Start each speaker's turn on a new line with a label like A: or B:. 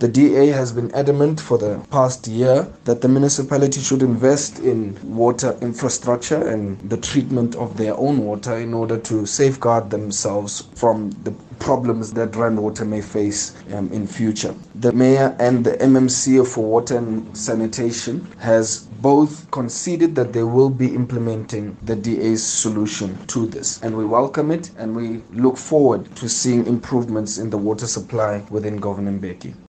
A: The DA has been adamant for the past year that the municipality should invest in water infrastructure and the treatment of their own water in order to safeguard themselves from the problems that Rand Water may face um, in future. The mayor and the MMC for Water and Sanitation has both conceded that they will be implementing the DA's solution to this. And we welcome it and we look forward to seeing improvements in the water supply within Govan Mbeki.